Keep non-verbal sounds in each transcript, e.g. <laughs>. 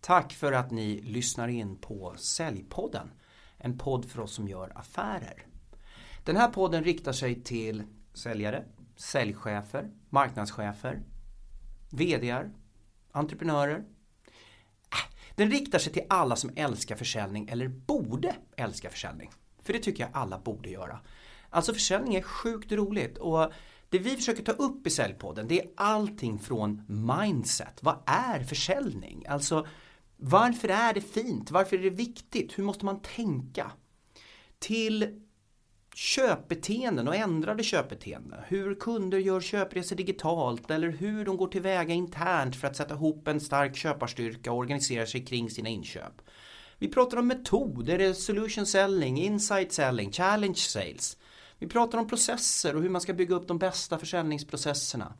Tack för att ni lyssnar in på Säljpodden. En podd för oss som gör affärer. Den här podden riktar sig till säljare, säljchefer, marknadschefer, VDR, entreprenörer. Äh, den riktar sig till alla som älskar försäljning eller borde älska försäljning. För det tycker jag alla borde göra. Alltså försäljning är sjukt roligt och det vi försöker ta upp i Säljpodden det är allting från mindset. Vad är försäljning? Alltså varför är det fint? Varför är det viktigt? Hur måste man tänka? Till köpbeteenden och ändrade köpbeteenden. Hur kunder gör köpresor digitalt eller hur de går tillväga internt för att sätta ihop en stark köparstyrka och organisera sig kring sina inköp. Vi pratar om metoder, solution selling, insight selling, challenge sales. Vi pratar om processer och hur man ska bygga upp de bästa försäljningsprocesserna.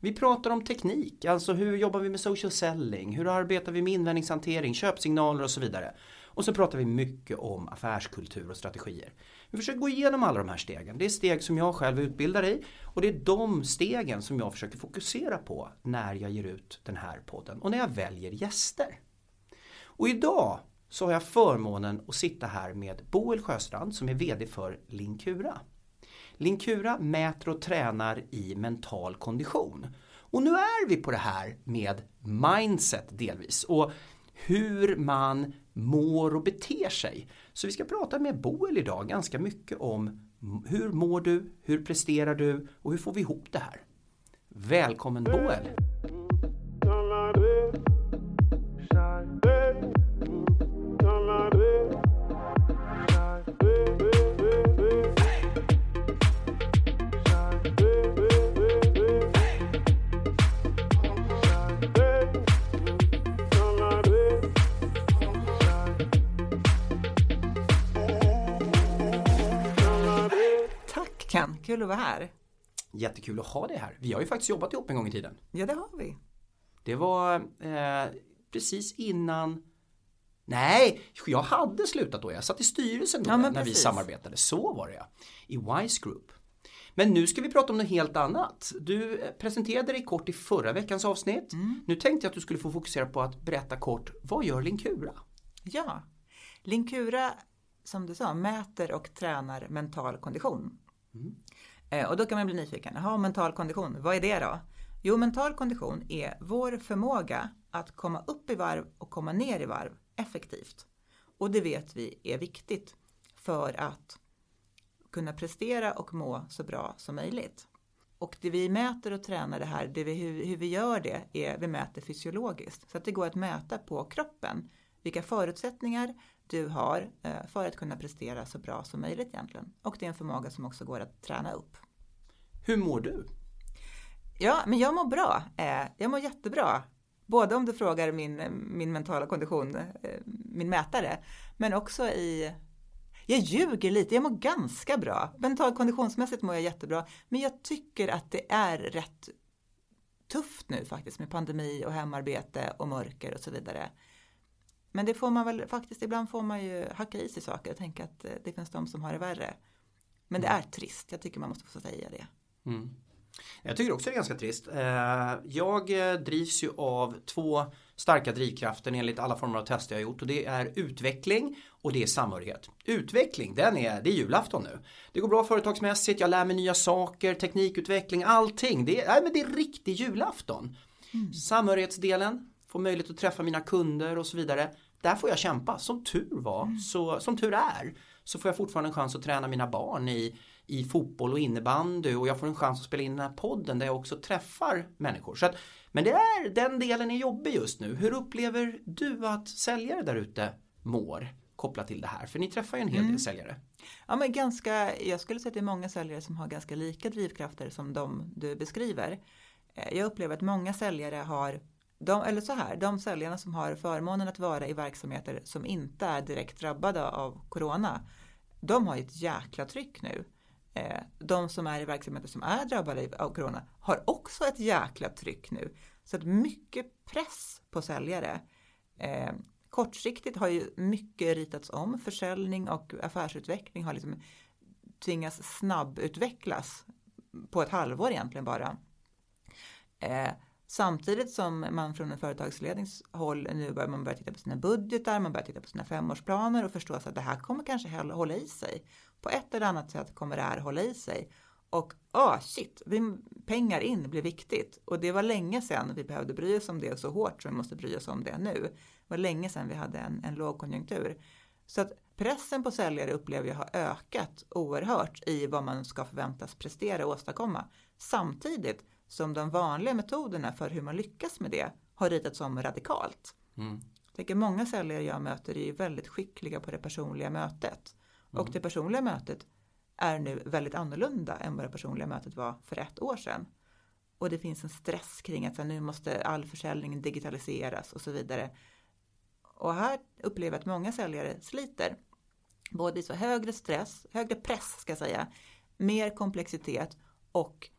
Vi pratar om teknik, alltså hur jobbar vi med social selling, hur arbetar vi med invändningshantering, köpsignaler och så vidare. Och så pratar vi mycket om affärskultur och strategier. Vi försöker gå igenom alla de här stegen. Det är steg som jag själv utbildar i och det är de stegen som jag försöker fokusera på när jag ger ut den här podden och när jag väljer gäster. Och idag så har jag förmånen att sitta här med Boel Sjöstrand som är VD för Linkura. Linkura mäter och tränar i mental kondition. Och nu är vi på det här med mindset delvis och hur man mår och beter sig. Så vi ska prata med Boel idag ganska mycket om hur mår du, hur presterar du och hur får vi ihop det här? Välkommen Boel! Ken, kul att vara här. Jättekul att ha dig här. Vi har ju faktiskt jobbat ihop en gång i tiden. Ja, det har vi. Det var eh, precis innan Nej, jag hade slutat då. Jag satt i styrelsen då Ja, när vi precis. samarbetade. Så var det ja. I Wise Group. Men nu ska vi prata om något helt annat. Du eh, presenterade dig kort i förra veckans avsnitt. Mm. Nu tänkte jag att du skulle få fokusera på att berätta kort, vad gör Linkura? Ja, Linkura, som du sa, mäter och tränar mental kondition. Eh, Eh, och då kan man bli nyfiken. Jaha, mental kondition, vad är det då? Jo, mental kondition är vår förmåga att komma upp i varv och komma ner i varv effektivt. Och det vet vi är viktigt för att kunna prestera och må så bra som möjligt. Och det vi mäter och tränar det här, det vi, hur, hur vi gör det, är vi mäter fysiologiskt. Så att det går att mäta på kroppen vilka förutsättningar du har eh, för att kunna prestera så bra som möjligt egentligen. Och det är en förmåga som också går att träna upp. Hur mår du? Ja, men jag mår bra. Eh, Jag mår jättebra. Både om du frågar min, min mentala kondition, eh, min mätare, men också i... Jag ljuger lite, jag mår ganska bra. Mental konditionsmässigt mår jag jättebra, men jag tycker att det är rätt tufft nu faktiskt med pandemi och hemarbete och mörker och så vidare. Men det får man väl faktiskt, ibland får man ju hacka i sig saker och tänka att eh, det finns de som har det värre. Men det är trist, jag tycker man måste få säga det. Mm. Jag tycker också det är ganska trist. Eh, Jag eh, drivs ju av två starka drivkrafter enligt alla former av tester jag har gjort och det är utveckling och det är samhörighet. Utveckling, den är, det är julafton nu. Det går bra företagsmässigt, jag lär mig nya saker, teknikutveckling, allting. Det är, nej, men det är riktig julafton. Samhörighetsdelen, få möjlighet att träffa mina kunder och så vidare. Där får jag kämpa. Som tur var, så, som tur är, så får jag fortfarande en chans att träna mina barn i, i fotboll och innebandy och jag får en chans att spela in den här podden där jag också träffar människor. Så att, men det är, den delen är jobbig just nu. Hur upplever du att säljare där ute mår kopplat till det här? För ni träffar ju en hel del säljare. Ja, men ganska, jag skulle säga att det är många säljare som har ganska lika drivkrafter som de du beskriver. Eh, Jag upplever att många säljare har, de, eller så här, de säljarna som har förmånen att vara i verksamheter som inte är direkt drabbade av corona, de har ju ett jäkla tryck nu. Eh, de som är i verksamheter som är drabbade av corona har också ett jäkla tryck nu. Så att mycket press på säljare. Eh, kortsiktigt har ju mycket ritats om. Försäljning och affärsutveckling har liksom tvingats snabbutvecklas på ett halvår egentligen bara. Eh, Samtidigt som man från en företagsledningshåll nu börjar man börja titta på sina budgetar, man börjar titta på sina femårsplaner och förstå att det här kommer kanske hålla i sig. På ett eller annat sätt kommer det här hålla i sig. Och ah, shit, pengar in blir viktigt. Och det var länge sedan vi behövde bry oss om det så hårt som vi måste bry oss om det nu. Det var länge sedan vi hade en, en lågkonjunktur. Så att pressen på säljare upplever jag har ökat oerhört i vad man ska förväntas prestera och åstadkomma. Samtidigt som de vanliga metoderna för hur man lyckas med det har ritats om radikalt. Mm. Jag tänker många säljare jag möter är väldigt skickliga på det personliga mötet. Mm. Och det personliga mötet är nu väldigt annorlunda än vad det personliga mötet var för ett år sedan. Och det finns en stress kring att nu måste all försäljning digitaliseras och så vidare. Och här upplever jag att många säljare sliter. Både i så högre stress, högre press ska jag säga, mer komplexitet och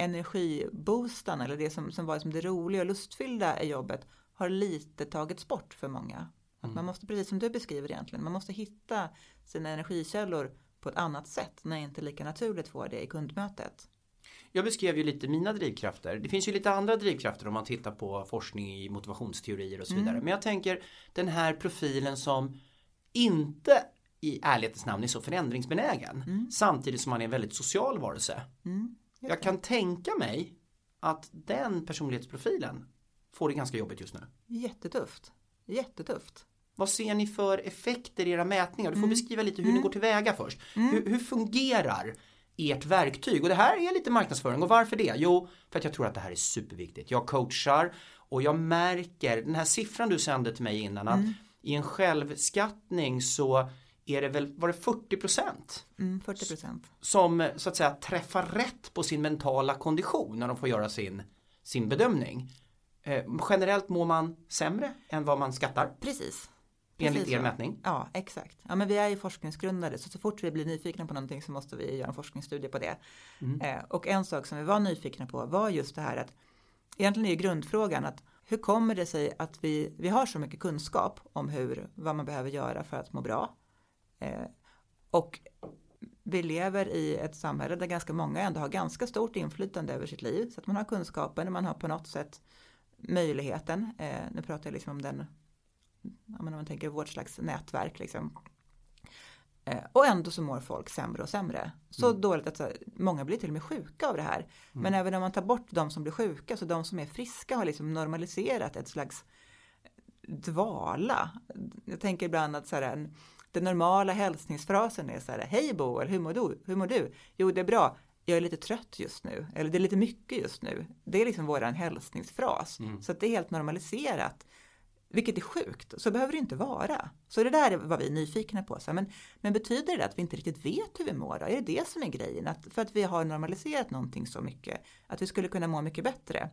energiboostan eller det som, som var liksom det roliga och lustfyllda i jobbet har lite tagits bort för många. Att mm. Man måste, precis som du beskriver egentligen, man måste hitta sina energikällor på ett annat sätt när det inte lika naturligt får det i kundmötet. Jag beskrev ju lite mina drivkrafter. Det finns ju lite andra drivkrafter om man tittar på forskning i motivationsteorier och så vidare. Mm. Men jag tänker den här profilen som inte i ärlighetens namn är så förändringsbenägen. Mm. Samtidigt som man är en väldigt social varelse. Mm. Jag kan tänka mig att den personlighetsprofilen får det ganska jobbigt just nu. Jättetufft. Jättetufft. Vad ser ni för effekter i era mätningar? Du får mm. beskriva lite hur mm. ni går tillväga först. Mm. Hur, hur, fungerar ert verktyg? Och det här är lite marknadsföring och varför det? Jo, för att jag tror att det här är superviktigt. Jag coachar och jag märker, den här siffran du sände till mig innan, att mm. i en självskattning så är det väl, var det 40 procent? Mm, 40 procent. Som så att säga träffar rätt på sin mentala kondition när de får göra sin, sin bedömning. Eh, generellt mår man sämre än vad man skattar. Precis. Enligt er mätning? Ja, exakt. Ja, men vi är ju forskningsgrundare så så fort vi blir nyfikna på någonting så måste vi göra en forskningsstudie på det. Mm. Eh, och en sak som vi var nyfikna på var just det här att egentligen är grundfrågan att hur kommer det sig att vi, vi har så mycket kunskap om hur, vad man behöver göra för att må bra? Eh, och vi lever i ett samhälle där ganska många ändå har ganska stort inflytande över sitt liv. Så att man har kunskapen, man har på något sätt möjligheten. Eh, nu pratar jag liksom om den, om man tänker vårt slags nätverk liksom. Eh, och ändå så mår folk sämre och sämre. Så mm. dåligt att många blir till och med sjuka av det här. Mm. Men även om man tar bort de som blir sjuka, så de som är friska har liksom normaliserat ett slags dvala. Jag tänker ibland att så här, en, den normala hälsningsfrasen är så här, hej Boel, hur mår du? Hur mår du? Jo, det är bra. Jag är lite trött just nu, eller det är lite mycket just nu. Det är liksom våran hälsningsfras. Mm. Så att det är helt normaliserat. Vilket är sjukt, så behöver det inte vara. Så det där var vi nyfikna på. Så, men, men betyder det att vi inte riktigt vet hur vi mår? Då? Är det det som är grejen? Att, för att vi har normaliserat någonting så mycket, att vi skulle kunna må mycket bättre.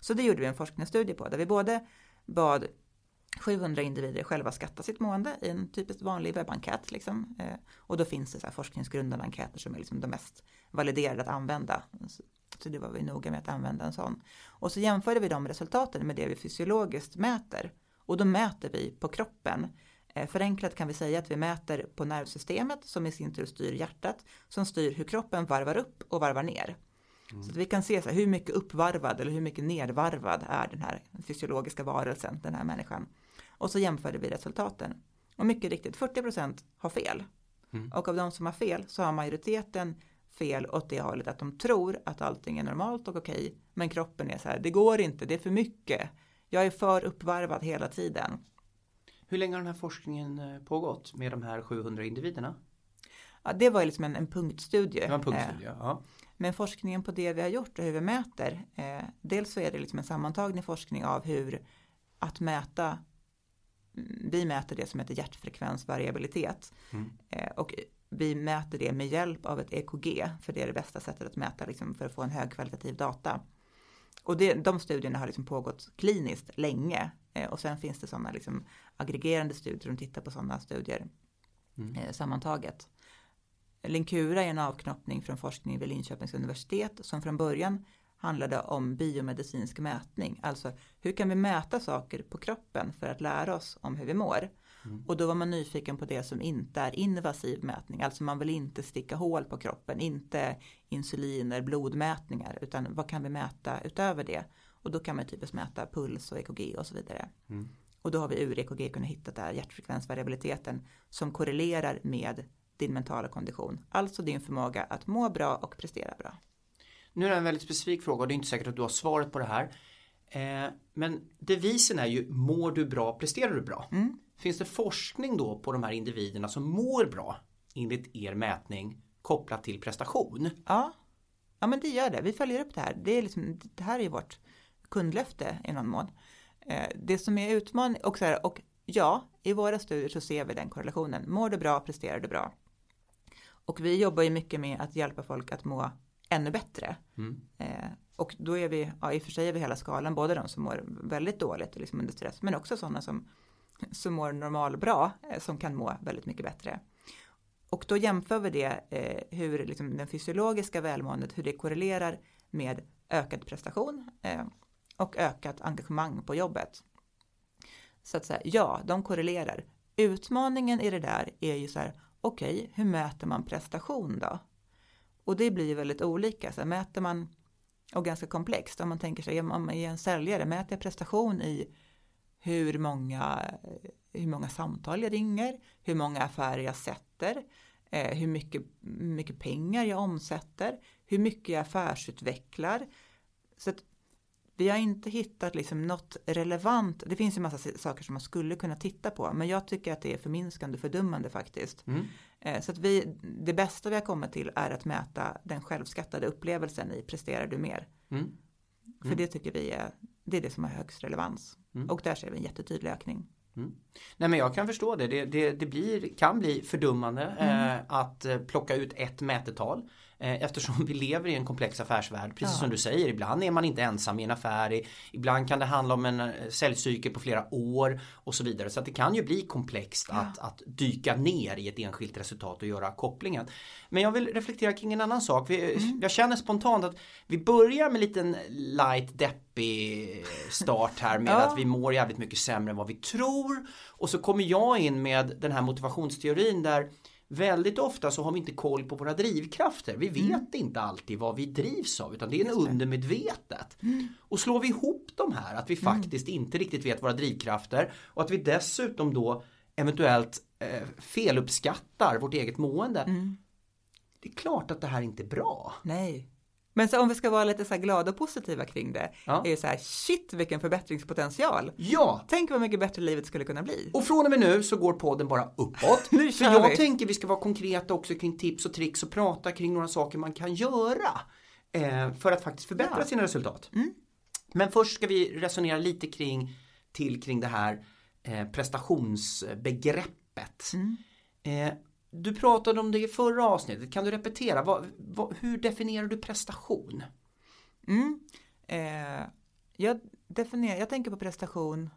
Så det gjorde vi en forskningsstudie på, där vi både bad 700 individer själva skattar sitt mående i en typiskt vanlig webbenkät. Liksom. Eh, och då finns det så här forskningsgrundande enkäter som är liksom de mest validerade att använda. Så det var vi noga med att använda en sån. Och så jämförde vi de resultaten med det vi fysiologiskt mäter. Och då mäter vi på kroppen. Eh, förenklat kan vi säga att vi mäter på nervsystemet som i sin tur styr hjärtat som styr hur kroppen varvar upp och varvar ner. Mm. Så att vi kan se så här, hur mycket uppvarvad eller hur mycket nedvarvad är den här fysiologiska varelsen, den här människan. Och så jämförde vi resultaten. Och mycket riktigt, 40% har fel. Mm. Och av de som har fel så har majoriteten fel åt det hållet att de tror att allting är normalt och okej. Men kroppen är så här, det går inte, det är för mycket. Jag är för uppvarvad hela tiden. Hur länge har den här forskningen eh, pågått med de här 700 individerna? Ja, det var liksom en, en punktstudie. En punktstudie, eh, ja. Men forskningen på det vi har gjort och hur vi mäter, eh, dels så är det liksom en sammantagning forskning av hur att mäta vi mäter det som heter hjärtfrekvensvariabilitet. Mm. Eh, och vi mäter det med hjälp av ett EKG, för det är det bästa sättet att mäta liksom, för att få en högkvalitativ data. Och det, de studierna har liksom pågått kliniskt länge eh, och sen finns det sådana liksom aggregerande studier som tittar på sådana studier mm. eh, sammantaget. Linkura är en avknoppning från forskning vid Linköpings universitet som från början handlade om biomedicinsk mätning. Alltså hur kan vi mäta saker på kroppen för att lära oss om hur vi mår? Mm. Och då var man nyfiken på det som inte är invasiv mätning. Alltså man vill inte sticka hål på kroppen, inte insuliner, blodmätningar, utan vad kan vi mäta utöver det? Och då kan man typiskt mäta puls och EKG och så vidare. Mm. Och då har vi ur EKG kunnat hitta där hjärtfrekvensvariabiliteten som korrelerar med din mentala kondition. Alltså din förmåga att må bra och prestera bra. Nu är det en väldigt specifik fråga och det är inte säkert att du har svaret på det här. Eh, men devisen är ju mår du bra, presterar du bra? Mm. Finns det forskning då på de här individerna som mår bra enligt er mätning kopplat till prestation? Ja, ja men det gör det. Vi följer upp det här. Det, är liksom, det här är vårt kundlöfte i någon mån. Eh, det som är utmaning och, så här, och ja, i våra studier så ser vi den korrelationen. Mår du bra, presterar du bra. Och vi jobbar ju mycket med att hjälpa folk att må ännu bättre. Mm. Eh, och då är vi, ja i och för sig är vi hela skalan, både de som mår väldigt dåligt och liksom under stress, men också sådana som, som mår normalbra, eh, som kan må väldigt mycket bättre. Och då jämför vi det, eh, hur liksom den fysiologiska välmåendet, hur det korrelerar med ökad prestation eh, och ökat engagemang på jobbet. Så att säga, ja, de korrelerar. Utmaningen i det där är ju så här, okej, okay, hur mäter man prestation då? Och det blir väldigt olika. Så mäter man, och ganska komplext, om man tänker sig, om man är en säljare, mäter jag prestation i hur många, hur många samtal jag ringer, hur många affärer jag sätter, eh, hur mycket, mycket pengar jag omsätter, hur mycket jag affärsutvecklar. Så att vi har inte hittat liksom något relevant. Det finns ju massa saker som man skulle kunna titta på, men jag tycker att det är förminskande och fördummande faktiskt. Mm. Eh, så att vi, det bästa vi har kommit till är att mäta den självskattade upplevelsen i presterar du mer. Mm. Mm. För det tycker vi är, det är det som har högst relevans. Mm. Och där ser vi en jättetydlig ökning. Mm. Nej men jag kan förstå det. Det, det, det blir, kan bli fördummande mm. eh, att eh, plocka ut ett mätetal. Eh, eftersom vi lever i en komplex affärsvärld. Precis ja. som du säger, ibland är man inte ensam i en affär. Ibland kan det handla om en eh, säljcykel på flera år och så vidare. Så att det kan ju bli komplext ja. att, att dyka ner i ett enskilt resultat och göra kopplingen. Men jag vill reflektera kring en annan sak. Vi, mm. Jag känner spontant att vi börjar med en liten light deppig start här med <laughs> ja. att vi mår jävligt mycket sämre än vad vi tror. Och så kommer jag in med den här motivationsteorin där Väldigt ofta så har vi inte koll på våra drivkrafter. Vi vet mm. inte alltid vad vi drivs av utan det är en undermedvetet. Mm. Och slår vi ihop de här, att vi mm. faktiskt inte riktigt vet våra drivkrafter och att vi dessutom då eventuellt eh, feluppskattar vårt eget mående. Mm. Det är klart att det här inte är bra. Nej. Men så om vi ska vara lite så glada och positiva kring det, ja. är det så här, shit vilken förbättringspotential. Ja! Tänk vad mycket bättre livet skulle kunna bli. Och från och med nu så går podden bara uppåt. <laughs> nu För jag vi. tänker vi ska vara konkreta också kring tips och tricks och prata kring några saker man kan göra eh, för att faktiskt förbättra ja. sina resultat. Mm. Men först ska vi resonera lite kring till kring det här eh, prestationsbegreppet. Mm. Eh, du pratade om det i förra avsnittet, kan du repetera? Vad, vad, hur definierar du prestation? Mm. Eh, jag, definierar, jag tänker på prestation,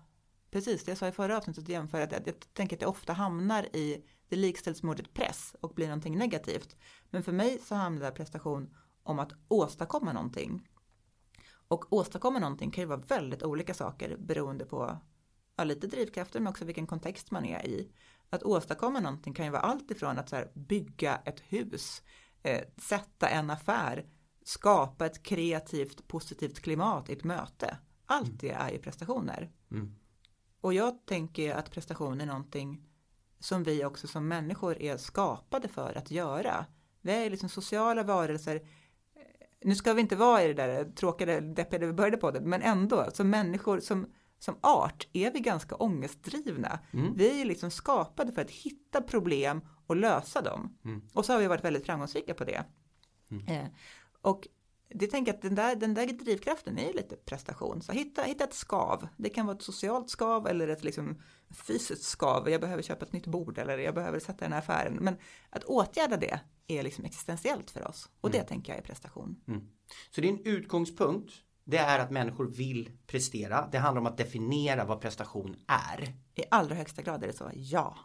precis det jag sa i förra avsnittet, jämför att jag, jag tänker att jag ofta hamnar i det likställs med ordet press och blir någonting negativt. Men för mig så handlar prestation om att åstadkomma någonting. Och åstadkomma någonting kan ju vara väldigt olika saker beroende på ja, lite drivkrafter men också vilken kontext man är i att åstadkomma någonting kan ju vara allt ifrån att så här, bygga ett hus, eh, sätta en affär, skapa ett kreativt positivt klimat i ett möte. Allt mm. det är ju prestationer. Mm. Och jag tänker att prestation är någonting som vi också som människor är skapade för att göra. Vi är liksom sociala varelser. Nu ska vi inte vara i det där tråkiga, deppiga vi började på det, men ändå som människor som som art är vi ganska ångestdrivna. Mm. Vi är liksom skapade för att hitta problem och lösa dem. Mm. Och så har vi varit väldigt framgångsrika på det. Mm. Eh, och det tänker jag att den där, den där drivkraften är lite prestation. Så hitta, hitta ett skav. Det kan vara ett socialt skav eller ett liksom fysiskt skav. Jag behöver köpa ett nytt bord eller jag behöver sätta den här affären. Men att åtgärda det är liksom existentiellt för oss. Och det mm. tänker jag är prestation. Mm. Så din utgångspunkt det är att människor vill prestera. Det handlar om att definiera vad prestation är. I allra högsta grad är det så, ja.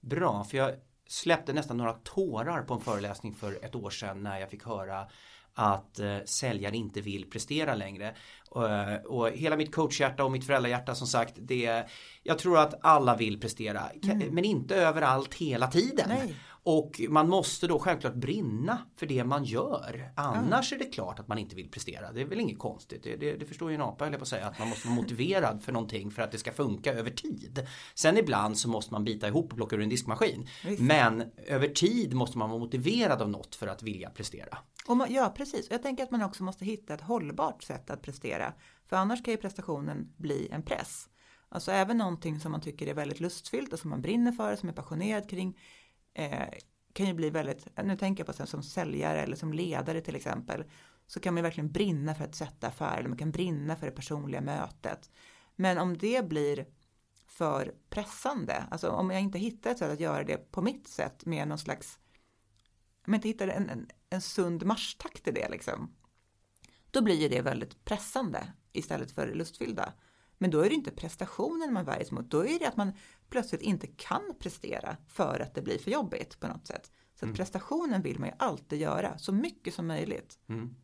Bra, för jag släppte nästan några tårar på en föreläsning för ett år sedan när jag fick höra att eh, säljare inte vill prestera längre. Och, eh, och hela mitt coachhjärta och mitt föräldrahjärta som sagt, det, jag tror att alla vill prestera, mm. men inte överallt hela tiden. Nej. Och man måste då självklart brinna för det man gör. Annars är det klart att man inte vill prestera. Det är väl inget konstigt. Det, det, det förstår ju en apa, på att säga. Att man måste vara motiverad för någonting för att det ska funka över tid. Sen ibland så måste man bita ihop och plocka ur en diskmaskin. Visst. Men över tid måste man vara motiverad av något för att vilja prestera. Och man, ja, precis. Jag tänker att man också måste hitta ett hållbart sätt att prestera. För annars kan ju prestationen bli en press. Alltså även någonting som man tycker är väldigt lustfyllt och som man brinner för, som är passionerad kring, eh, kan ju bli väldigt, nu tänker jag på sen som säljare eller som ledare till exempel, så kan man ju verkligen brinna för att sätta affär, eller man kan brinna för det personliga mötet. Men om det blir för pressande, alltså om jag inte hittar ett sätt att göra det på mitt sätt med någon slags, om jag inte hittar en, en, en sund marschtakt i det liksom, då blir ju det väldigt pressande istället för lustfyllda. Men då är det inte prestationen man värjs mot, då är det att man plötsligt inte kan prestera för att det blir för jobbigt på något sätt. Så att prestationen vill man ju alltid göra, så mycket som möjligt. Mm.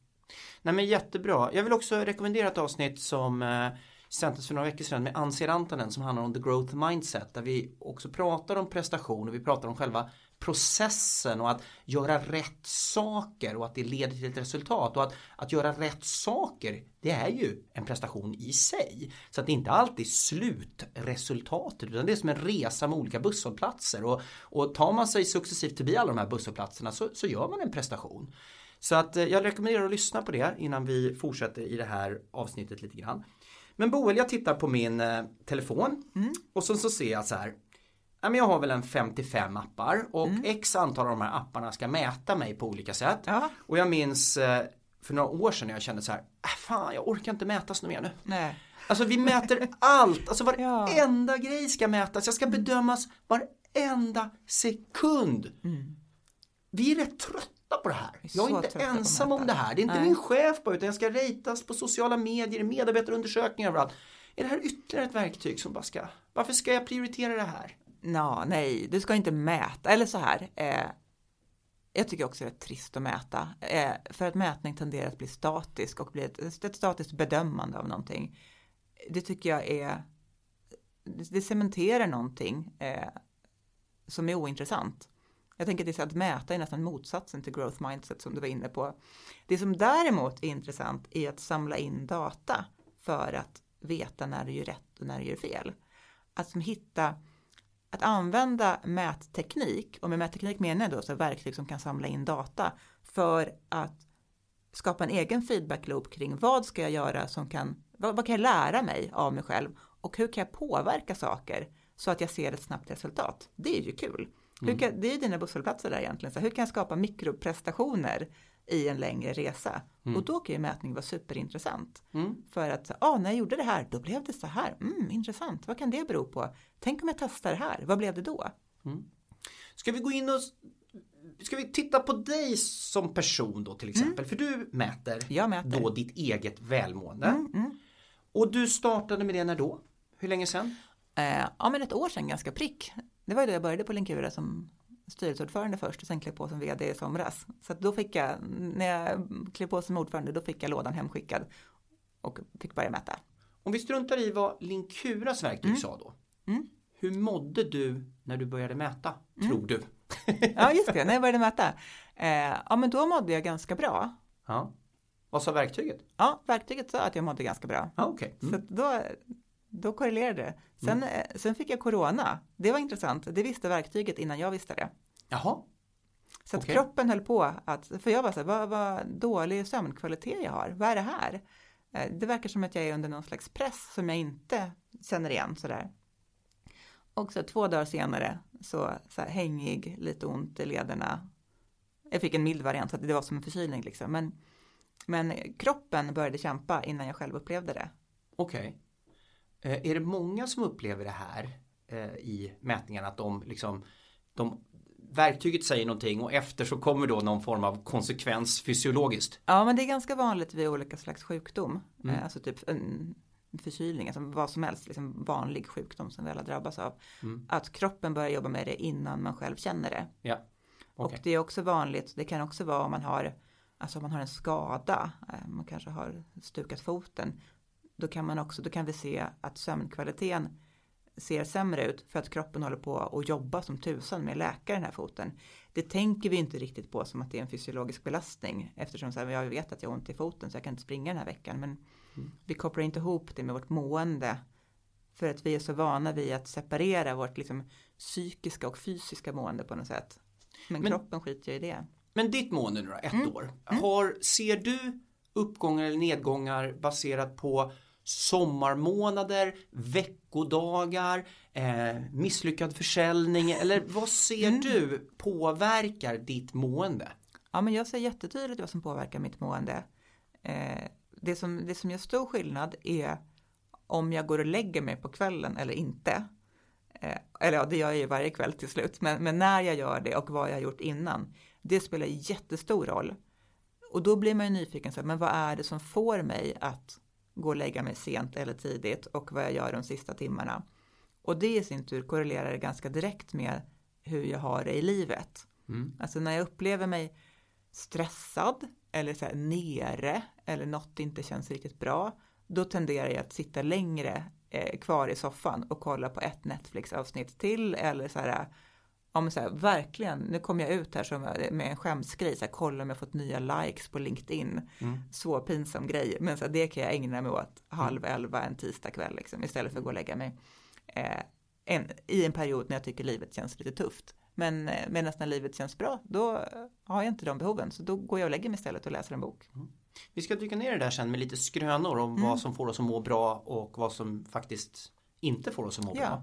Nej men jättebra. Jag vill också rekommendera ett avsnitt som eh, sändes för några veckor sedan med Ansi Rantanen som handlar om the growth mindset där vi också pratar om prestation och vi pratar om själva processen och att göra rätt saker och att det leder till ett resultat och att, att göra rätt saker det är ju en prestation i sig. Så att det inte alltid är slutresultatet utan det är som en resa med olika busshållplatser och, och tar man sig successivt förbi alla de här busshållplatserna så, så gör man en prestation. Så att eh, jag rekommenderar att lyssna på det innan vi fortsätter i det här avsnittet lite grann. Men Boel, jag tittar på min eh, telefon och så, så ser jag så här. Ja, men jag har väl en 55 appar och x antal av de här apparna ska mäta mig på olika sätt. Ja. Och jag minns eh, för några år sedan när jag kände så här, äh, fan jag orkar inte mätas något mer nu. Nej. Alltså vi mäter allt, alltså <laughs> varenda grej ska mätas, jag ska bedömas varenda sekund. Vi är rätt trötta på det här. är Jag är inte ensam om det här. Det är inte Nej. min chef bara utan jag ska ratas på sociala medier, medarbetarundersökningar överallt. Är det här ytterligare ett verktyg som bara ska, varför ska jag prioritera det här? Nå, nej, du ska inte mäta, eller så här. Eh, jag tycker också det är trist att mäta, eh, för att mätning tenderar att bli statisk och bli ett, ett statiskt bedömande av någonting. Det tycker jag är, det, cementerar någonting eh, som är ointressant. Jag tänker att det är så att mäta är nästan motsatsen till growth mindset som du var inne på. Det som däremot är intressant är att samla in data för att veta när du gör rätt och när du gör fel. Att som hitta att använda mätteknik, och med mätteknik menar jag då så verktyg som kan samla in data för att skapa en egen feedback loop kring vad ska jag göra som kan, vad, vad kan jag lära mig av mig själv och hur kan jag påverka saker så att jag ser ett snabbt resultat. Det är ju kul. Hur kan, det är ju dina busshållplatser där egentligen. Så hur kan jag skapa mikroprestationer i en längre resa? Och då kan ju mätning vara superintressant. För att, ah, när jag gjorde det här, då blev det så här. Mm, intressant, vad kan det bero på? Tänk om jag testar det här, vad blev det då? Ska vi gå in och Ska vi titta på dig som person då till exempel? För du mäter, Mm. Mäter. Mm, då ditt eget välmående. Och du startade med det när då? Hur länge sedan? Eh, ja, men ett år sedan ganska prick. Det var ju då jag började på Linkura som styrelseordförande först och sen klev på som vd i somras. Så att då fick jag, när jag klev på som ordförande, då fick jag lådan hemskickad och fick börja mäta. Om vi struntar i vad Linkuras verktyg Mm. sa då. Hur mådde du när du började mäta, Mm. tror du? <laughs> Ja, just det, när jag började mäta. Eh, ja, men då mådde jag ganska bra. Ja. Vad sa verktyget? Ja, verktyget sa att jag mådde ganska bra. Ja. Så Mm. att då, då korrelerade det. Sen, eh, sen fick jag corona. Det var intressant. Det visste verktyget innan jag visste det. Jaha. Så att Okej. kroppen höll på att, för jag var så här, vad, vad dålig sömnkvalitet jag har. Vad är det här? Eh, Det verkar som att jag är under någon slags press som jag inte känner igen sådär. Och så två dagar senare så, så här, hängig, lite ont i lederna. Jag fick en mild variant så det var som en förkylning liksom. Men, men kroppen började kämpa innan jag själv upplevde det. Okej. Eh, är det många som upplever det här eh, i mätningarna att de liksom de, verktyget säger någonting och efter så kommer då någon form av konsekvens fysiologiskt. Ja, men det är ganska vanligt vid olika slags sjukdom. Eh, Alltså typ en förkylning, alltså vad som helst, liksom vanlig sjukdom som vi alla drabbas av. Att kroppen börjar jobba med det innan man själv känner det. Ja. Okej. Och det är också vanligt, det kan också vara om man har, alltså om man har en skada, eh, man kanske har stukat foten. Då kan man också, då kan vi se att sömnkvaliteten ser sämre ut för att kroppen håller på att jobba som tusan med att läka den här foten. Det tänker vi inte riktigt på som att det är en fysiologisk belastning eftersom så här, jag vet att jag har ont i foten så jag kan inte springa den här veckan. Men mm. vi kopplar inte ihop det med vårt mående för att vi är så vana vid att separera vårt liksom, psykiska och fysiska mående på något sätt. Men, men kroppen skiter ju i det. Men ditt mående nu då, ett mm. år. Mm. Har, ser du uppgångar eller nedgångar baserat på sommarmånader, veckodagar, eh, misslyckad försäljning eller vad ser mm. du påverkar ditt mående? Ja, men jag ser jättetydligt vad som påverkar mitt mående. Eh, det, som, det som gör stor skillnad är om jag går och lägger mig på kvällen eller inte. Eh, eller ja, det gör jag ju varje kväll till slut, men, men när jag gör det och vad jag har gjort innan, det spelar jättestor roll. Och då blir man ju nyfiken, så här, men vad är det som får mig att gå och lägga mig sent eller tidigt och vad jag gör de sista timmarna. Och det i sin tur korrelerar ganska direkt med hur jag har det i livet. Mm. Alltså när jag upplever mig stressad eller så här nere eller något inte känns riktigt bra, då tenderar jag att sitta längre eh, kvar i soffan och kolla på ett Netflix-avsnitt till eller så här ja men så här, verkligen, nu kommer jag ut här som, med en skämsgrej, så här, kolla om jag fått nya likes på LinkedIn. Mm. Så pinsam grej, men så här, det kan jag ägna mig åt halv mm. elva en tisdag kväll liksom, istället för att gå och lägga mig. Eh, en, I en period när jag tycker livet känns lite tufft. Men eh, medan när livet känns bra, då har jag inte de behoven. Så då går jag och lägger mig istället och läser en bok. Mm. Vi ska dyka ner i det där sen med lite skrönor om mm. vad som får oss att må bra och vad som faktiskt inte får oss att må ja. bra.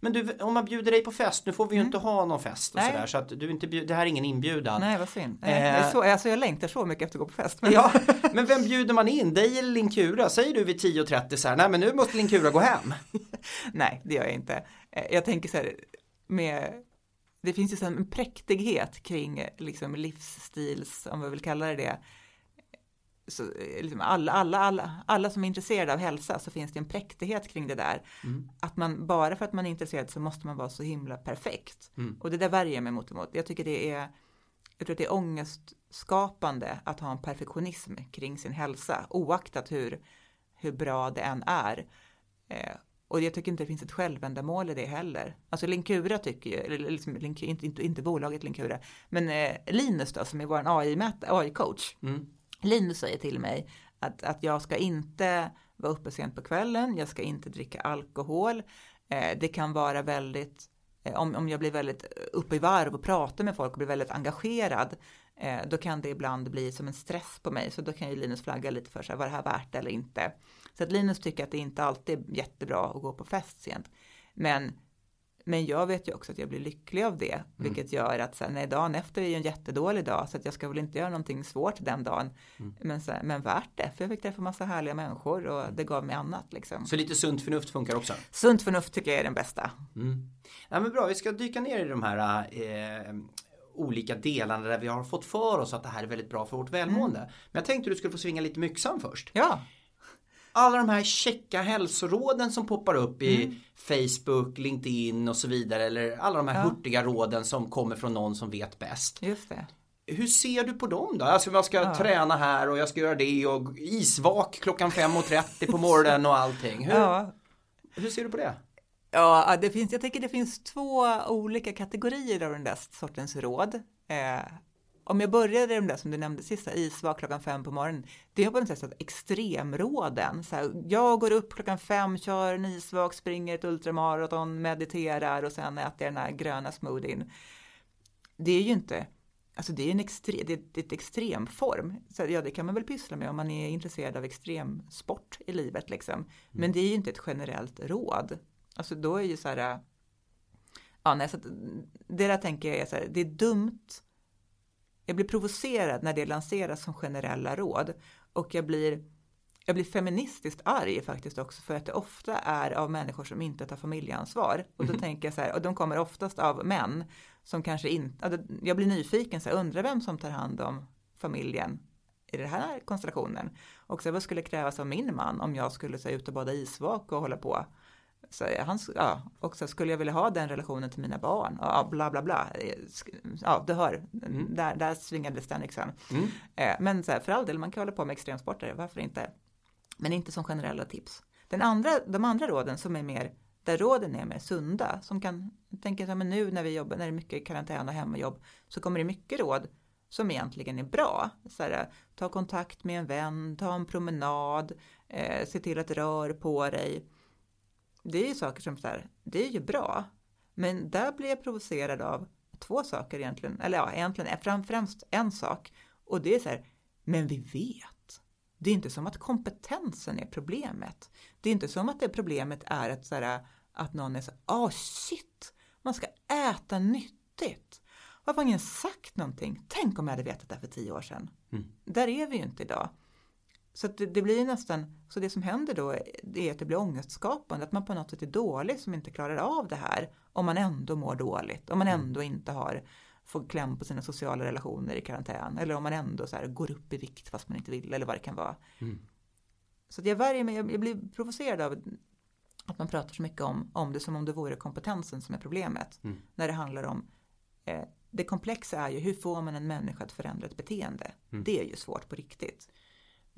Men du, om man bjuder dig på fest, nu får vi ju mm. inte ha någon fest och sådär så att du inte bjud, det här är ingen inbjudan. Nej, vad synd. Eh, så, alltså jag längtar så mycket efter att gå på fest. Men... Ja, <laughs> men vem bjuder man in? Dig eller Linkura? Säger du vid 10.30 så här, nej men nu måste Linkura gå hem. <laughs> nej, det gör jag inte. Eh, jag tänker så här, med det finns ju en präktighet kring liksom livsstils, om vi vill kalla det det, så, eh, liksom alla, alla, alla, alla som är intresserade av hälsa så finns det en präktighet kring det där. Mm. Att man bara för att man är intresserad så måste man vara så himla perfekt. Mm. Och det där värjer jag mig mot emot. Jag tycker det är, jag tror att det är ångestskapande att ha en perfektionism kring sin hälsa oaktat hur, hur bra det än är. Eh, och jag tycker inte det finns ett självändamål i det heller. Alltså Linkura tycker ju, eller liksom, Link, inte, inte, inte bolaget Linkura, men eh, Linus då som är vår AI-coach. AI mm Linus säger till mig att, att jag ska inte vara uppe sent på kvällen, jag ska inte dricka alkohol. Eh, det kan vara väldigt, eh, om, om jag blir väldigt uppe i varv och pratar med folk och blir väldigt engagerad, eh, då kan det ibland bli som en stress på mig. Så då kan ju Linus flagga lite för sig, var det här värt det eller inte? Så att Linus tycker att det inte alltid är jättebra att gå på fest sent. Men men jag vet ju också att jag blir lycklig av det, mm. vilket gör att sen, nej, dagen efter är ju en jättedålig dag, så att jag ska väl inte göra någonting svårt den dagen. Mm. Men, så, men värt det, för jag fick träffa massa härliga människor och det gav mig annat. Liksom. Så lite sunt förnuft funkar också? Sunt förnuft tycker jag är den bästa. Mm. Ja, men bra, vi ska dyka ner i de här eh, olika delarna där vi har fått för oss att det här är väldigt bra för vårt välmående. Mm. Men jag tänkte du skulle få svinga lite med yxan först. Ja alla de här checka hälsoråden som poppar upp i mm. Facebook, LinkedIn och så vidare. Eller alla de här ja. hurtiga råden som kommer från någon som vet bäst. Just det. Hur ser du på dem då? Alltså man ska ja. träna här och jag ska göra det och isvak klockan 5.30 på morgonen och allting. Hur, ja. hur ser du på det? Ja, det finns, jag tycker det finns två olika kategorier av den där sortens råd. Eh, om jag började de där som du nämnde sista, isvak klockan fem på morgonen, det är på något sätt extremråden. Så här, jag går upp klockan fem, kör en isvak, springer ett ultramaraton, mediterar och sen äter jag den här gröna smoothien. Det är ju inte, alltså det är en extre, det är ett extremform. Så ja, det kan man väl pyssla med om man är intresserad av extremsport i livet liksom. Mm. Men det är ju inte ett generellt råd. Alltså då är ju så här, ja, nej, så det där tänker jag är så här, det är dumt jag blir provocerad när det lanseras som generella råd och jag blir, jag blir feministiskt arg faktiskt också för att det ofta är av människor som inte tar familjeansvar. Och då mm. tänker jag så här, och de kommer oftast av män som kanske inte, jag blir nyfiken, så här, undrar vem som tar hand om familjen i den här konstellationen. Och så vad skulle krävas av min man om jag skulle så här, ut och bada isvak och hålla på. Så han, ja, och så skulle jag vilja ha den relationen till mina barn. Ja, bla bla bla. Ja, du hör, mm. där, där svingades den liksom. Mm. Eh, men så här, för all del, man kan hålla på med extremsporter, varför inte? Men inte som generella tips. Den andra, de andra råden som är mer där råden är mer sunda. Som kan, tänker så nu när vi jobbar, när det är mycket karantän och hemmajobb, så kommer det mycket råd som egentligen är bra. Så här, ta kontakt med en vän, ta en promenad, eh, se till att rör på dig. Det är ju saker som så här, det är ju bra. Men där blir jag provocerad av två saker egentligen, eller ja, egentligen fram, främst en sak. Och det är så här, men vi vet. Det är inte som att kompetensen är problemet. Det är inte som att det problemet är att, så här, att någon är så åh oh, shit, man ska äta nyttigt. Varför har ingen sagt någonting? Tänk om jag hade vetat det för tio år sedan. Mm. Där är vi ju inte idag. Så det, det, blir nästan, så det som händer då är att det blir ångestskapande, att man på något sätt är dålig som inte klarar av det här om man ändå mår dåligt, om man mm. ändå inte har får kläm på sina sociala relationer i karantän eller om man ändå så här, går upp i vikt fast man inte vill eller vad det kan vara. Mm. Så jag värjer mig, jag, blir provocerad av att man pratar så mycket om, om det som om det vore kompetensen som är problemet. Mm. När det handlar om eh, det komplexa är ju hur får man en människa att förändra ett beteende? Mm. Det är ju svårt på riktigt.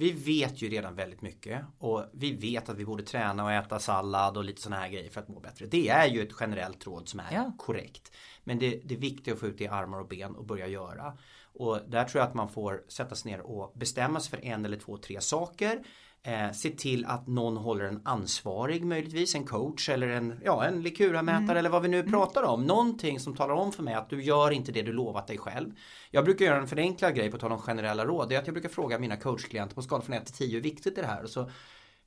Vi vet ju redan väldigt mycket och vi vet att vi borde träna och äta sallad och lite sådana här grejer för att må bättre. Det är ju ett generellt råd som är ja. korrekt. Men det, det är viktigt att få ut det i armar och ben och börja göra. Och där tror jag att man får sätta sig ner och bestämma sig för en eller två, tre saker. Eh, se till att någon håller en ansvarig möjligtvis, en coach eller en, ja, en Likura-mätare mm. eller vad vi nu mm. pratar om. Någonting som talar om för mig att du gör inte det du lovat dig själv. Jag brukar göra en förenklad grej på tal om generella råd. Det är att jag brukar fråga mina coachklienter på skala från 1 till 10 hur viktigt är det här? Och så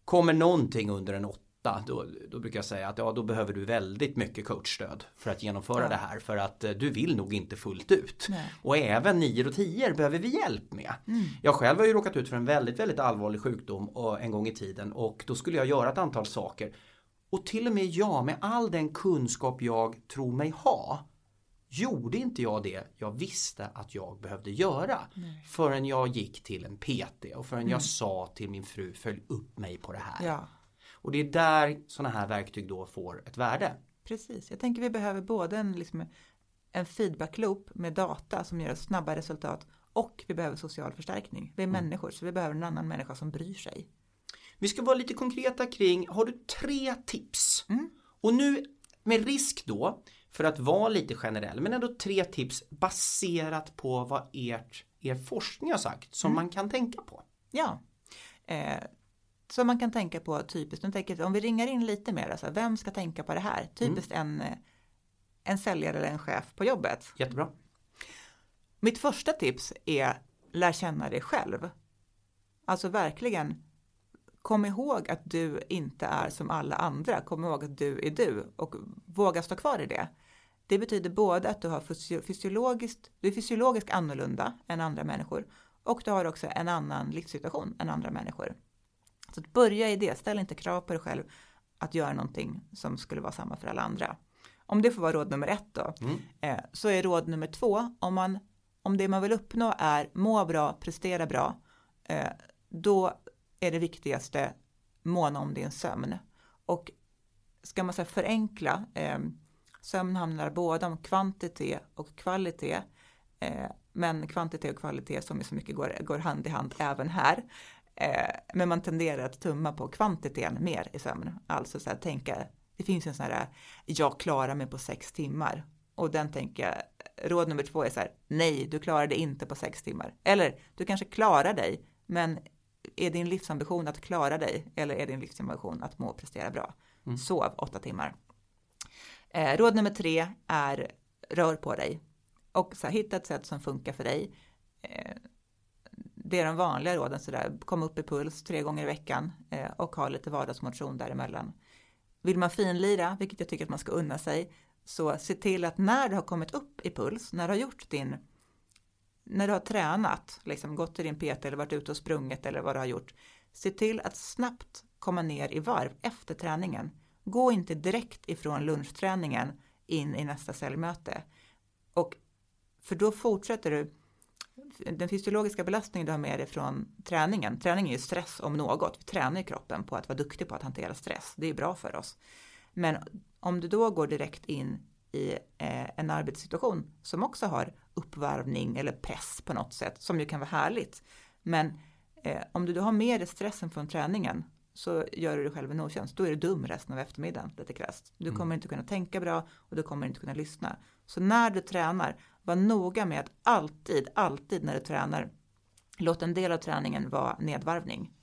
kommer någonting under en 8 då, då brukar jag säga att ja, då behöver du väldigt mycket coachstöd för att genomföra ja. det här. För att eh, du vill nog inte fullt ut. Nej. Och även 9 och 10 behöver vi hjälp med. Mm. Jag själv har ju råkat ut för en väldigt, väldigt allvarlig sjukdom en gång i tiden och då skulle jag göra ett antal saker. Och till och med jag med all den kunskap jag tror mig ha gjorde inte jag det jag visste att jag behövde göra. Nej. Förrän jag gick till en PT och förrän mm. jag sa till min fru följ upp mig på det här. Ja. Och det är där sådana här verktyg då får ett värde. Precis, jag tänker vi behöver både en, liksom, en feedback-loop med data som ger oss snabba resultat och vi behöver social förstärkning. Vi är mm. människor så vi behöver en annan människa som bryr sig. Vi ska vara lite konkreta kring, har du tre tips? Mm. Och nu med risk då för att vara lite generell men ändå tre tips baserat på vad ert, er forskning har sagt som mm. man kan tänka på. Ja, eh, som man kan tänka på typiskt. Nu tänker, om vi ringar in lite mer, alltså, vem ska tänka på det här? Typiskt mm. en, en säljare eller en chef på jobbet. Jättebra. Mitt första tips är lär känna dig själv. Alltså verkligen kom ihåg att du inte är som alla andra. Kom ihåg att du är du och våga stå kvar i det. Det betyder både att du, har fysiologiskt, du är fysiologiskt annorlunda än andra människor och du har också en annan livssituation än andra människor. Så att börja i det, ställ inte krav på dig själv att göra någonting som skulle vara samma för alla andra. Om det får vara råd nummer ett då, mm. eh, så är råd nummer två, om, man, om det man vill uppnå är må bra, prestera bra, eh, då är det viktigaste måna om din sömn. Och ska man säga förenkla, eh, sömn handlar både om kvantitet och kvalitet, eh, men kvantitet och kvalitet som är så mycket går, går hand i hand även här. Eh, men man tenderar att tumma på kvantiteten mer i sömn. Alltså så här, tänka, det finns en sån här, jag klarar mig på sex timmar. Och den tänker jag, råd nummer två är så här, nej, du klarar dig inte på sex timmar. Eller, du kanske klarar dig, men är din livsambition att klara dig eller är din livsambition att må och prestera bra? Mm. Sov åtta timmar. Eh, råd nummer tre är rör på dig och så här, hitta ett sätt som funkar för dig. Eh, det är de vanliga råden sådär, kom upp i puls tre gånger i veckan eh, och ha lite vardagsmotion däremellan. Vill man finlira, vilket jag tycker att man ska unna sig, så se till att när du har kommit upp i puls, när du har gjort din, när du har tränat, liksom gått till din PT eller varit ute och sprungit eller vad du har gjort, se till att snabbt komma ner i varv efter träningen. Gå inte direkt ifrån lunchträningen in i nästa cellmöte. Och för då fortsätter du den fysiologiska belastningen du har med dig från träningen, träning är ju stress om något, vi tränar kroppen på att vara duktig på att hantera stress, det är bra för oss. Men om du då går direkt in i eh, en arbetssituation som också har uppvärvning eller press på något sätt, som ju kan vara härligt. Men eh, om du då har med dig stressen från träningen så gör du dig själv en otjänst. Då är du dum resten av eftermiddagen lite krasst. Du kommer inte kunna tänka bra och du kommer inte kunna lyssna. Så när du tränar, var noga med att alltid, alltid när du tränar, låt en del av träningen vara nedvarvning.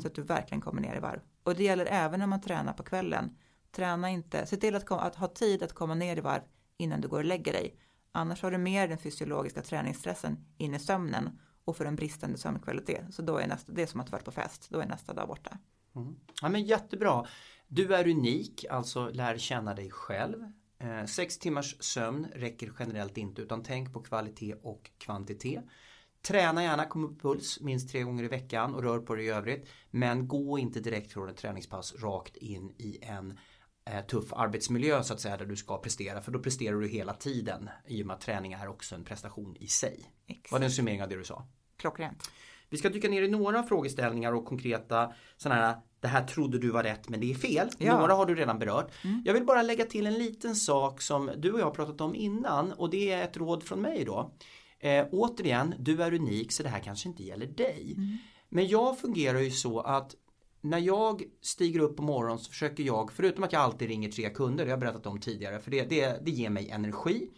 Så att du verkligen kommer ner i varv. Och det gäller även när man tränar på kvällen. Träna inte, se till att, kom, att ha tid att komma ner i varv innan du går och lägger dig. Annars har du mer den fysiologiska träningsstressen in i sömnen och för en bristande sömnkvalitet. Så då är nästa, det är som att vara på fest, då är nästa dag borta. Mm. Ja men jättebra. Du är unik, alltså lär känna dig själv. Eh, sex timmars sömn räcker generellt inte utan tänk på kvalitet och kvantitet. Träna gärna, kom upp puls minst tre gånger i veckan och rör på dig i övrigt. Men gå inte direkt från ett träningspass rakt in i en eh, tuff arbetsmiljö så att säga där du ska prestera för då presterar du hela tiden i och med att träning är också en prestation i sig. Exakt. Var det en summering av det du sa? Klockrent. Vi ska dyka ner i några frågeställningar och konkreta sådana här det här trodde du var rätt men det är fel. Ja. Några har du redan berört. Jag vill bara lägga till en liten sak som du och jag har pratat om innan och det är ett råd från mig då. Eh, återigen, du är unik så det här kanske inte gäller dig. Men jag fungerar ju så att när jag stiger upp på morgonen så försöker jag, förutom att jag alltid ringer tre kunder, det har jag berättat om tidigare, för det, det, det ger mig energi.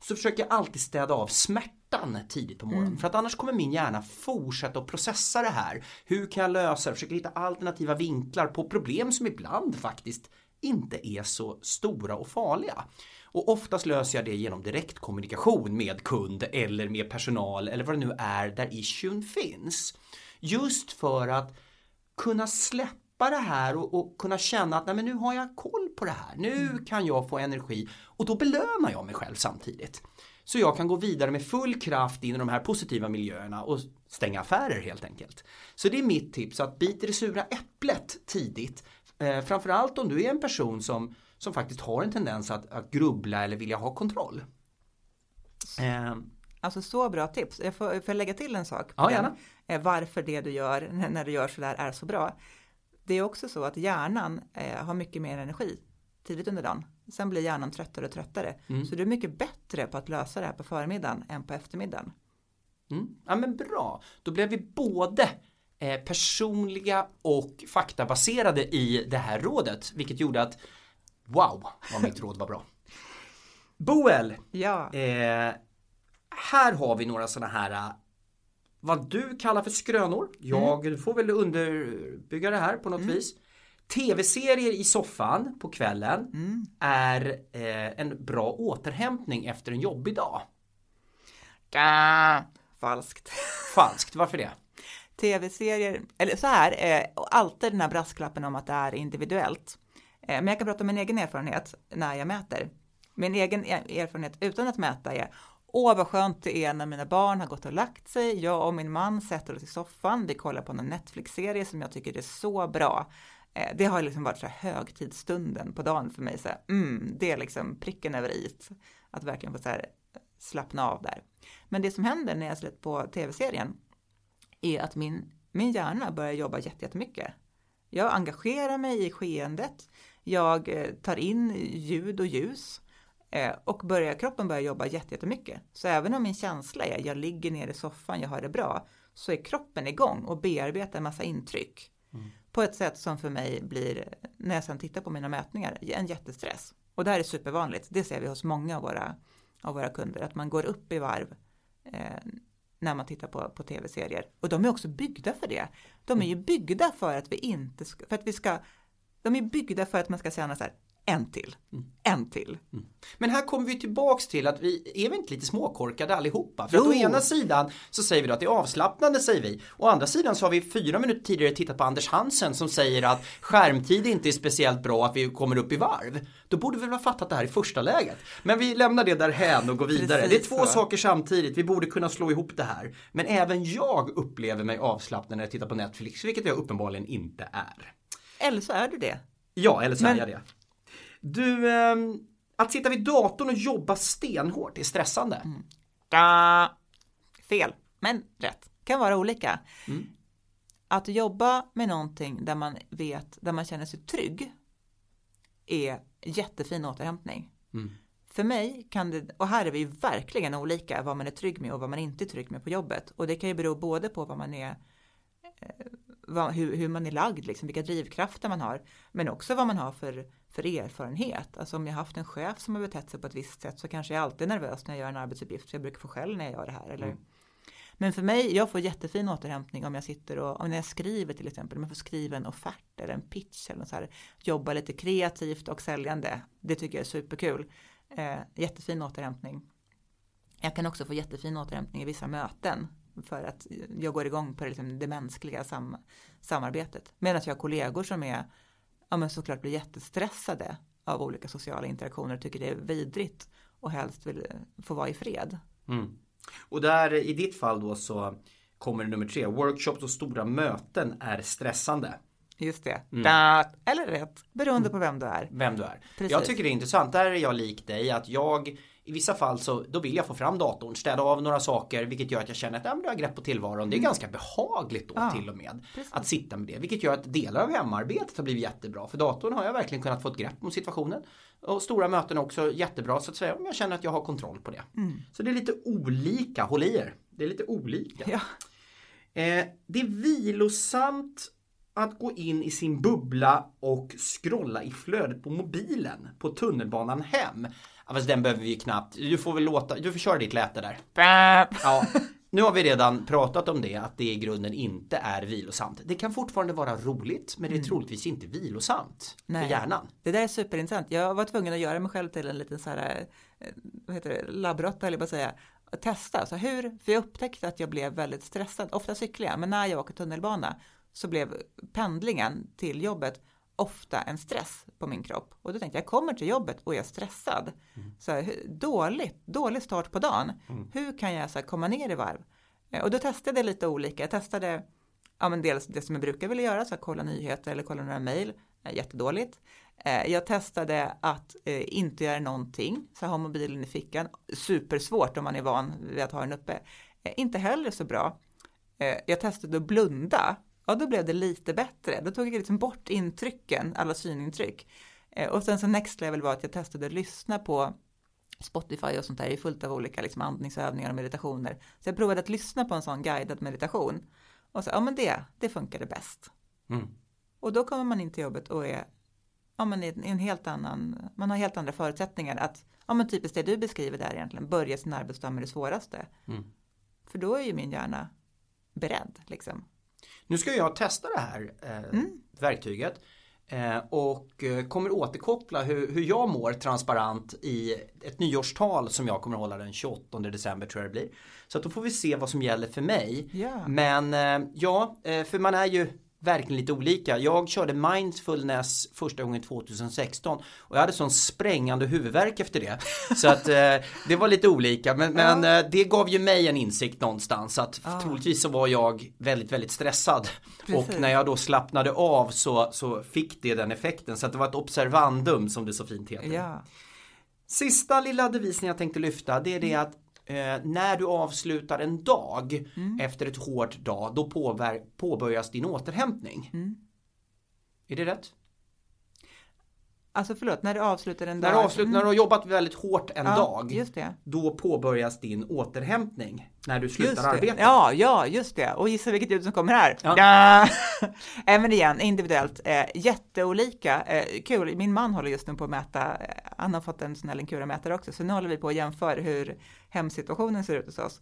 Så försöker jag alltid städa av smärtan tidigt på morgonen. För att annars kommer min hjärna fortsätta att processa det här. Hur kan jag lösa det? Försöker hitta alternativa vinklar på problem som ibland faktiskt inte är så stora och farliga. Och oftast löser jag det genom direktkommunikation med kund eller med personal eller vad det nu är där issuen finns. Just för att kunna släppa det här och, och kunna känna att nej men nu har jag koll på det här. Nu kan jag få energi och då belönar jag mig själv samtidigt. Så jag kan gå vidare med full kraft in i de här positiva miljöerna och stänga affärer helt enkelt. Så det är mitt tips att bita i det sura äpplet tidigt. Eh, framförallt om du är en person som, som faktiskt har en tendens att, att grubbla eller vilja ha kontroll. Eh, Alltså så bra tips. Jag får, får jag lägga till en sak? på Ja, den? gärna. Eh, Varför det du gör när du gör sådär är så bra. Det är också så att hjärnan eh, har mycket mer energi tidigt under dagen. Sen blir hjärnan tröttare och tröttare. Mm. Så du är mycket bättre på att lösa det här på förmiddagen än på eftermiddagen. Mm. Ja men bra, då blev vi både eh, personliga och faktabaserade i det här rådet vilket gjorde att wow vad mitt råd var bra. Boel, Ja, eh, här har vi några sådana här vad du kallar för skrönor. Jag får väl underbygga det här på något vis. Tv-serier i soffan på kvällen är eh, en bra återhämtning efter en jobbig dag. Gah, falskt. <laughs> Falskt, varför det? Tv-serier, eller så här, eh, alltid den här brasklappen om att det är individuellt. Eh, men jag kan prata om min egen erfarenhet när jag mäter. Min egen e- erfarenhet utan att mäta är Åh vad skönt det är när mina barn har gått och lagt sig. Jag och min man sätter oss i soffan. Vi kollar på någon Netflix-serie som jag tycker är så bra. Eh, det har liksom varit så här högtidsstunden på dagen för mig. Så här, mm, det är liksom pricken över i. Att verkligen få så här slappna av där. Men det som händer när jag släpper på tv-serien är att min, min hjärna börjar jobba jättemycket. Jag engagerar mig i skeendet. Jag eh, tar in ljud och ljus. Eh, och börjar, kroppen börjar jobba jätte- jättemycket. Så även om min känsla är jag ligger ner i soffan, jag har det bra. Så är kroppen igång och bearbetar en massa intryck. På ett sätt som för mig blir, när jag sedan tittar på mina mätningar, en jättestress. Och det här är supervanligt. Det ser vi hos många av våra, av våra kunder. Att man går upp i varv eh, när man tittar på, på tv-serier. Och de är också byggda för det. De är ju byggda för att vi inte ska, för att vi ska, de är byggda för att man ska känna så här, en till, en till. Men här kommer vi tillbaks till att vi är vi inte lite småkorkade allihopa? För att å ena sidan så säger vi då att det är avslappnande säger vi. Å andra sidan så har vi fyra minuter tidigare tittat på Anders Hansen som säger att skärmtid inte är speciellt bra att vi kommer upp i varv. Då borde vi väl ha fattat det här i första läget. Men vi lämnar det därhän och går vidare. Precis det är två så. saker samtidigt. Vi borde kunna slå ihop det här. Men även jag upplever mig avslappnad när jag tittar på Netflix, vilket jag uppenbarligen inte är. Eller så är du det. Ja, eller så Men- är jag det. Du, ehm, att sitta vid datorn och jobba stenhårt är stressande. Da. Fel, men rätt. Kan vara olika. Att jobba med någonting där man vet, där man känner sig trygg är jättefin återhämtning. För mig kan det, och här är vi verkligen olika vad man är trygg med och vad man inte är trygg med på jobbet. Och det kan ju bero både på vad man är, eh, vad, hur, hur man är lagd, liksom, vilka drivkrafter man har. Men också vad man har för, för erfarenhet. Alltså om jag haft en chef som har betett sig på ett visst sätt så kanske jag alltid är nervös när jag gör en arbetsuppgift. För jag brukar få skäll när jag gör det här. Eller? Mm. Men för mig, jag får jättefin återhämtning om jag sitter och om jag skriver till exempel, om jag får skriva en offert eller en pitch eller så här, jobba lite kreativt och säljande. Det tycker jag är superkul. Eh, jättefin återhämtning. Jag kan också få jättefin återhämtning i vissa möten för att jag går igång på det, liksom, det mänskliga sam samarbetet. Medan jag har kollegor som är, ja men såklart blir jättestressade av olika sociala interaktioner och tycker det är vidrigt och helst vill få vara i fred. Mm. Och där i ditt fall då så kommer nummer tre. Workshops och stora möten är stressande. Just det. Mm. Eller rätt, beroende på vem du är. Vem du är. Precis. Jag tycker det är intressant. Där är jag lik dig att jag i vissa fall så då vill jag få fram datorn, städa av några saker vilket gör att jag känner att jag har grepp på tillvaron. Det är mm. ganska behagligt då ja, till och med precis. att sitta med det. Vilket gör att delar av hemarbetet har blivit jättebra. För datorn har jag verkligen kunnat få ett grepp om situationen. Och stora möten också jättebra så att säga om jag känner att jag har kontroll på det. Mm. Så det är lite olika, håll i er. Det är lite olika. Ja. Eh, det är vilosamt att gå in i sin bubbla och scrolla i flödet på mobilen på tunnelbanan hem. Fast den behöver vi ju knappt. Du får väl låta, du får köra ditt läte där. Ja, nu har vi redan pratat om det, att det i grunden inte är vilosamt. Det kan fortfarande vara roligt, men det är mm. troligtvis inte vilosamt Nej. för hjärnan. Det där är superintressant. Jag var tvungen att göra mig själv till en liten så här, eh, vad heter det, labbråtta eller bara säga. Testa, så hur, för jag upptäckte att jag blev väldigt stressad. Ofta cyklar jag, men när jag åker tunnelbana så blev pendlingen till jobbet ofta en stress på min kropp. Och då tänkte jag, jag kommer till jobbet och jag är stressad. Mm. Så här, dåligt, dålig start på dagen. Mm. Hur kan jag så här, komma ner i varv? Eh, och då testade jag lite olika. Jag testade ja, men dels det som jag brukar vilja göra, så att kolla nyheter eller kolla några mejl. Eh, jättedåligt. Eh, jag testade att inte göra någonting, så ha mobilen i fickan. Supersvårt om man är van vid att ha den uppe. Inte heller så bra. Jag testade att blunda ja då blev det lite bättre. Då tog jag liksom bort intrycken, alla synintryck. Eh, och sen så next level var att jag testade att lyssna på Spotify och sånt där är fullt av olika liksom andningsövningar och meditationer. Så jag provade att lyssna på en sån guidad meditation. Och så, ja men det, det funkade bäst. Mm. Och då kommer man in till jobbet och är, ja men i en helt annan, man har helt andra förutsättningar att, ja men typiskt det du beskriver där egentligen, börja sin arbetsdag med det svåraste. Mm. För då är ju min hjärna beredd liksom. Nu ska jag testa det här eh, mm. verktyget. Eh, och eh, kommer återkoppla hur, hur jag mår transparent i ett nyårstal som jag kommer hålla den 28 december tror jag det blir. Så att då får vi se vad som gäller för mig. Yeah. Men eh, ja, för man är ju verkligen lite olika. Jag körde mindfulness första gången 2016 och jag hade sån sprängande huvudvärk efter det. <laughs> Så att eh, det var lite olika men, men eh, det gav ju mig en insikt någonstans att ah. troligtvis så var jag väldigt väldigt stressad. Precis. Och när jag då slappnade av så, så fick det den effekten så att det var ett observandum som det så fint heter. Ja. Sista lilla devisen jag tänkte lyfta det är det att eh, när du avslutar en dag mm. efter ett hårt dag, då påbörjas din återhämtning. Mm. Är det rätt? Alltså förlåt, när du avslutar en dag? När du, avslut, mm. när du har jobbat väldigt hårt en ja, dag. Då påbörjas din återhämtning. När du slutar arbeta. Ja, ja, just det. Och gissa vilket ljud som kommer här. Ja. men <laughs> igen, individuellt. Eh, jätteolika. Eh, kul, min man håller just nu på att mäta. Eh, han har fått en sån här Linkura-mätare också. Så nu håller vi på att jämföra hur hemsituationen ser ut hos oss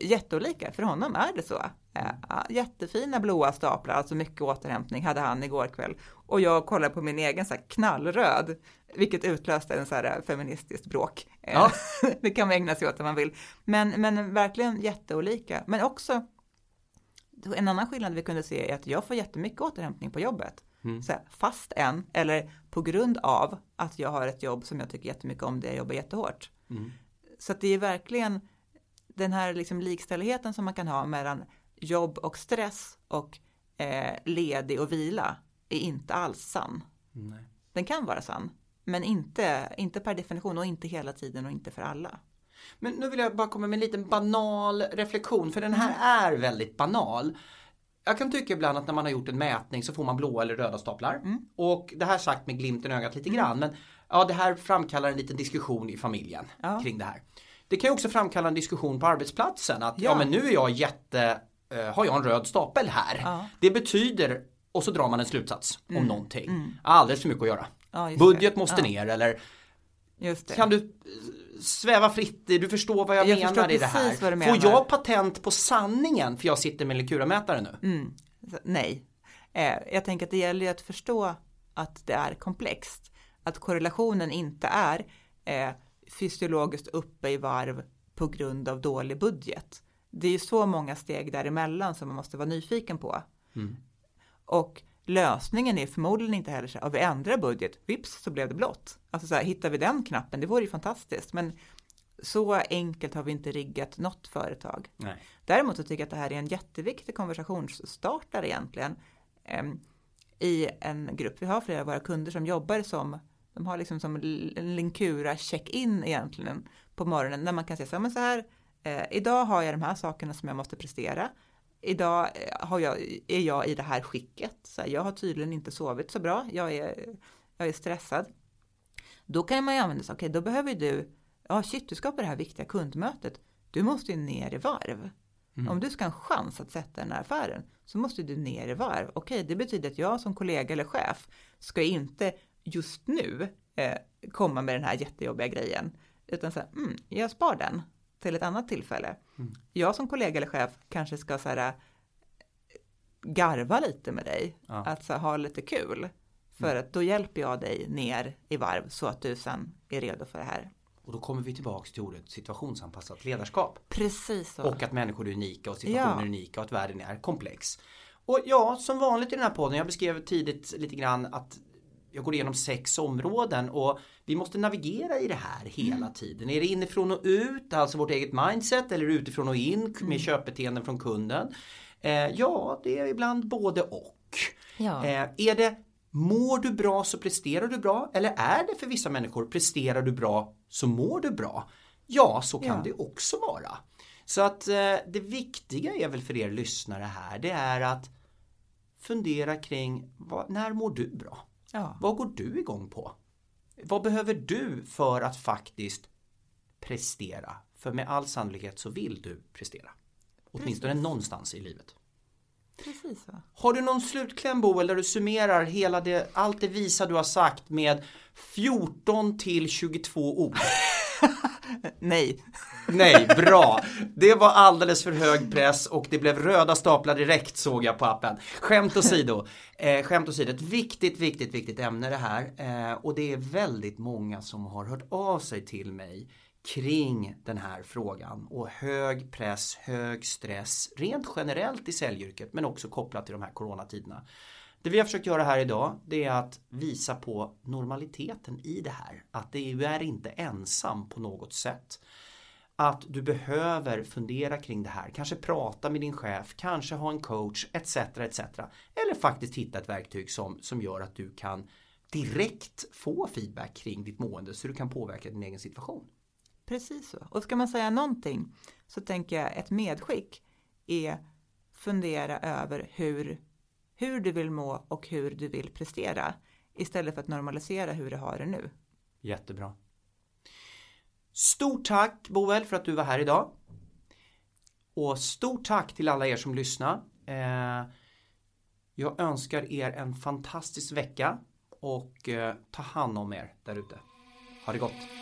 jätteolika. För honom är det så. Eh, jättefina blåa staplar, alltså mycket återhämtning hade han igår kväll. Och jag kollade på min egen så knallröd, vilket utlöste en så här eh, feministiskt bråk. Eh, ja. <laughs> det kan man ägna sig åt om man vill. Men, men verkligen jätteolika. Men också en annan skillnad vi kunde se är att jag får jättemycket återhämtning på jobbet. Mm. Så här, fast än, eller på grund av att jag har ett jobb som jag tycker jättemycket om, det jag jobbar jättehårt. Mm. Så det är verkligen den här liksom likställigheten som man kan ha mellan jobb och stress och eh, ledig och vila är inte alls sann. Nej. Den kan vara sann, men inte, inte per definition och inte hela tiden och inte för alla. Men nu vill jag bara komma med en liten banal reflektion, för den här är väldigt banal. Jag kan tycka ibland att när man har gjort en mätning så får man blåa eller röda staplar. Mm. Och det här sagt med glimten i ögat lite mm. grann, men ja, det här framkallar en liten diskussion i familjen ja. kring det här. Det kan ju också framkalla en diskussion på arbetsplatsen att ja, ja men nu är jag jätte eh, har jag en röd stapel här. Ja. Det betyder, och så drar man en slutsats om någonting. mm. Alldeles för mycket att göra. Ja, Budget måste ner eller kan du eh, sväva fritt du förstår vad jag, Jag menar i det här. vad du Får menar. jag patent på sanningen för jag sitter med Lekura-mätare nu? Mm. Nej. Eh, jag tänker att det gäller ju att förstå att det är komplext. Att korrelationen inte är eh, fysiologiskt uppe i varv på grund av dålig budget. Det är ju så många steg däremellan som man måste vara nyfiken på. Mm. Och lösningen är förmodligen inte heller så "Ja, vi ändrar budget, vips så blev det blått. Alltså så här, hittar vi den knappen, det vore ju fantastiskt. Men så enkelt har vi inte riggat något företag. Nej. Däremot så tycker jag att det här är en jätteviktig konversationsstartare egentligen. Ehm, I en grupp, vi har flera av våra kunder som jobbar som, de har liksom som en Linkura check-in egentligen på morgonen. När man kan säga så här, men så här, eh, idag har jag de här sakerna som jag måste prestera. Idag eh, har jag, är jag i det här skicket. Så här, jag har tydligen inte sovit så bra, jag är, jag är stressad. Då kan man ju använda sig, okej då behöver du, ja shit du ska på det här viktiga kundmötet. Du måste ju ner i varv. Om du ska ha en chans att sätta den här affären så måste du ner i varv. Okej, det betyder att jag som kollega eller chef ska inte just nu eh, komma med den här jättejobbiga grejen. Utan så här, mm, jag spar den till ett annat tillfälle. Jag som kollega eller chef kanske ska så här, eh, garva lite med dig. Ja. Att så här, ha lite kul. För att då hjälper jag dig ner i varv så att du sen är redo för det här. Och då kommer vi tillbaks till ordet situationsanpassat ledarskap. Precis så. Och att människor är unika och situationer Ja. är unika och att världen är komplex. Och ja, som vanligt i den här podden, jag beskrev tidigt lite grann att jag går igenom sex områden och vi måste navigera i det här hela Mm. tiden. Är det inifrån och ut, alltså vårt eget mindset eller utifrån och in med Mm. köpbeteenden från kunden? Eh, ja, det är ibland både och. Ja. Eh, är det Mår du bra så presterar du bra eller är det för vissa människor presterar du bra så mår du bra? Ja, så kan Ja. det också vara. Så att eh, det viktiga är väl för er lyssnare här det är att fundera kring vad, när mår du bra? Ja. Vad går du igång på? Vad behöver du för att faktiskt prestera? För med all sannolikhet så vill du prestera. Åtminstone någonstans i livet. Precis så. Har du någon slutkläm Boel där du summerar hela det, allt det visa du har sagt med 14 till 22 ord? Nej. Nej, bra! Det var alldeles för hög press och det blev röda staplar direkt såg jag på appen. Skämt åsido, eh, skämt åsido, ett viktigt, viktigt, viktigt ämne det här. Eh, och det är väldigt många som har hört av sig till mig kring den här frågan och hög press, hög stress, rent generellt i säljyrket men också kopplat till de här coronatiderna. Det vi har försökt göra här idag det är att visa på normaliteten i det här. Att du är inte ensam på något sätt. Att du behöver fundera kring det här, kanske prata med din chef, kanske ha en coach etc. etc. Eller faktiskt hitta ett verktyg som, som gör att du kan direkt få feedback kring ditt mående så du kan påverka din egen situation. Precis så. Och ska man säga någonting så tänker jag ett medskick är fundera över hur, hur du vill må och hur du vill prestera istället för att normalisera hur du har det nu. Jättebra. Stort tack Boel för att du var här idag. Och stort tack till alla er som lyssnar. Eh, jag önskar er en fantastisk vecka och eh, ta hand om er där ute. Ha det gott!